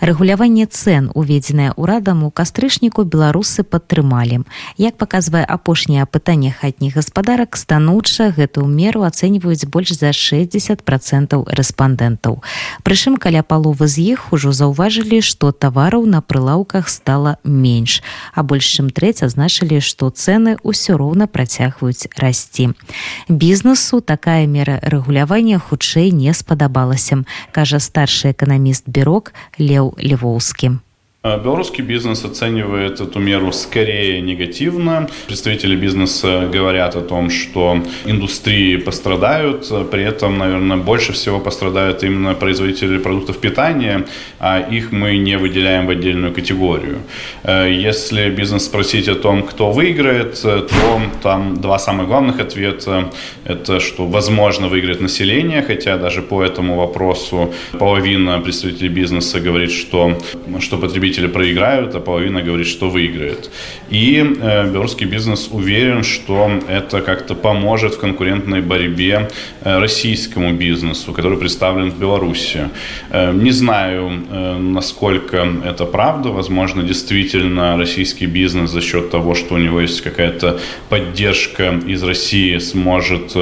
Рэгуляванне цэн уведзенае ўрадам у кастрычніку беларусы падтрымалі. Як паказвае апошняе апытанне хатніх гаспадарак станоўча гэтую меру ацэньваюць больш за 60 процентаў рэспандэнтаў. Прычым каля паловы з іх ужо заўважылі што тавараў на прылаўках стала менш а больш чым трэць азначылі што цэны ўсё роўна працягваюць расці. Бізнесу такая мера рэгулявання хутчэй не спадабалася кажа старшы эканаміст бюрок леў Э, белорусский бизнес оценивает эту меру скорее негативно. Представители бизнеса говорят о том, что индустрии пострадают, при этом, наверное, больше всего пострадают именно производители продуктов питания, а их мы не выделяем в отдельную категорию. Э, если бизнес спросить о том, кто выиграет, то там два самых главных ответа. Это что, возможно, выиграет население, хотя даже по этому вопросу половина представителей бизнеса говорит, что, что потребители потребители проиграют, а половина говорит, что выиграет. И э, белорусский бизнес уверен, что это как-то поможет в конкурентной борьбе э, российскому бизнесу, который представлен в Беларуси. Э, не знаю, насколько это правда. Возможно, действительно российский бизнес за счет того, что у него есть какая-то поддержка из России, сможет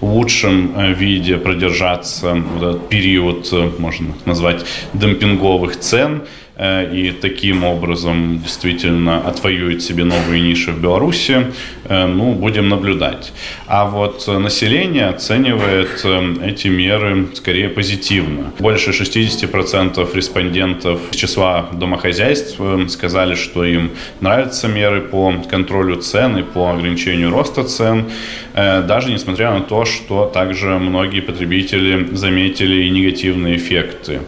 в лучшем виде продержаться в этот период, можно назвать, демпинговых цен. Э, и таким образом действительно отвоюет себе новые ниши в Беларуси, э, ну, будем наблюдать. А вот население оценивает э, эти меры скорее позитивно. Больше 60% респондентов из числа домохозяйств сказали, что им нравятся меры по контролю цен и по ограничению роста цен, даже несмотря на то, что также многие потребители заметили и негативные эффекты,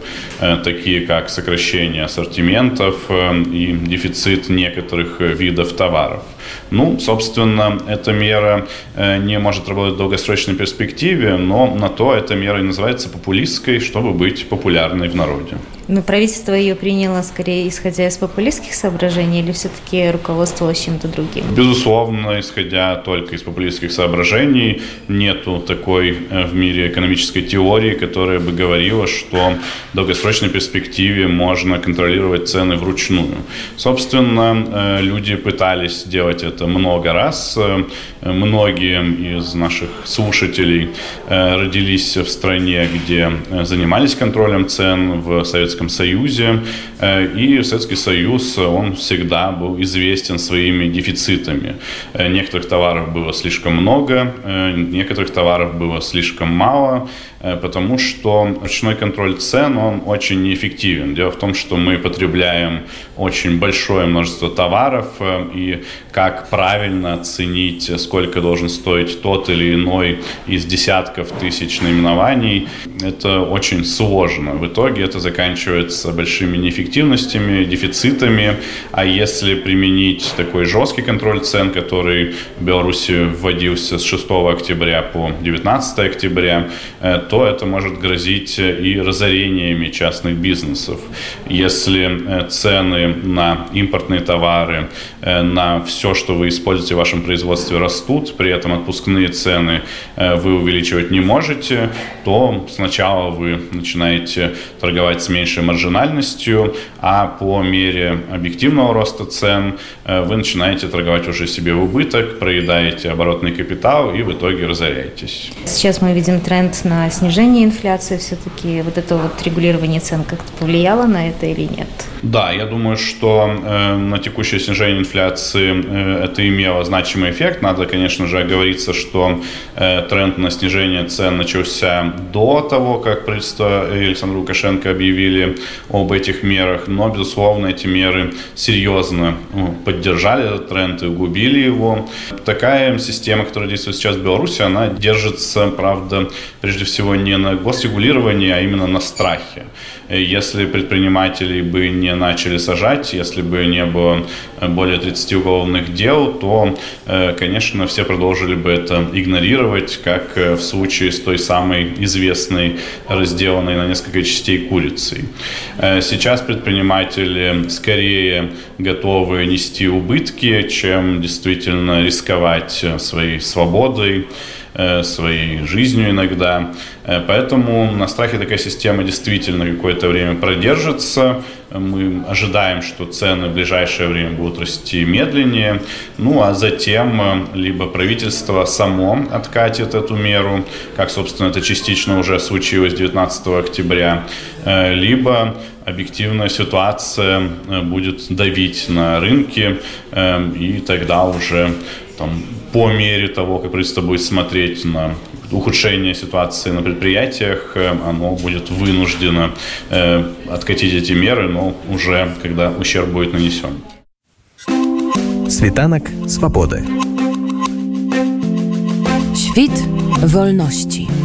такие как сокращение ассортиментов э, и дефицит некоторых э, видов товаров. Ну, собственно, эта мера э, не может работать в долгосрочной перспективе, но на то эта мера и называется популистской, чтобы быть популярной в народе. Но правительство ее приняло скорее исходя из популистских соображений или все-таки руководствовалось чем-то другим? Безусловно, исходя только из популистских соображений, нету такой э, в мире экономической теории, которая бы говорила, что в долгосрочной перспективе можно контролировать цены вручную. Собственно, э, люди пытались делать это много раз. Э, многие из наших слушателей родились в стране, где занимались контролем цен в Советском Советском Союзе. Э, и Советский Союз, он всегда был известен своими дефицитами. Э, некоторых товаров было слишком много, э, некоторых товаров было слишком мало. Э, потому что ручной контроль цен, он очень неэффективен. Дело в том, что мы потребляем очень большое множество товаров, э, и как правильно оценить, сколько должен стоить тот или иной из десятков тысяч наименований, это очень сложно. В итоге это заканчивается большими неэффективностями, дефицитами, а если применить такой жесткий контроль цен, который в Беларуси вводился с 6 октября по 19 октября, э, то это может грозить и разорениями частных бизнесов. Если э, цены на импортные товары, э, на все, что вы используете в вашем производстве, растут, при этом отпускные цены э, вы увеличивать не можете, то сначала вы начинаете торговать с меньшей маржинальностью, а по мере объективного роста цен вы начинаете торговать уже себе в убыток, проедаете оборотный капитал и в итоге разоряетесь. Сейчас мы видим тренд на снижение инфляции все-таки, вот это вот регулирование цен как-то повлияло на это или нет? Да, я думаю, что э, на текущее снижение инфляции э, это имело значимый эффект. Надо, конечно же, оговориться, что э, тренд на снижение цен начался до того, как правительство Александра Лукашенко объявили об этих мерах. Но, безусловно, эти меры серьезно ну, поддержали этот тренд и углубили его. Такая система, которая действует сейчас в Беларуси, она держится, правда, прежде всего не на госрегулировании, а именно на страхе. Если предприниматели бы не начали сажать, если бы не было более 30 уголовных дел, то, конечно, все продолжили бы это игнорировать, как в случае с той самой известной, разделанной на несколько частей курицей. Сейчас предприниматели скорее готовы нести убытки, чем действительно рисковать своей свободой, Э, своей жизнью иногда. Э, поэтому на страхе такая система действительно какое-то время продержится. Мы ожидаем, что цены в ближайшее время будут расти медленнее. Ну а затем э, либо правительство само откатит эту меру, как, собственно, это частично уже случилось 19 октября, либо объективная ситуация будет давить на рынки, и тогда уже там, по мере того, как правительство будет смотреть на ухудшение ситуации на предприятиях, э, оно будет вынуждено э, откатить эти меры, но уже когда ущерб будет нанесен. Світанок свободы. Świt wolności.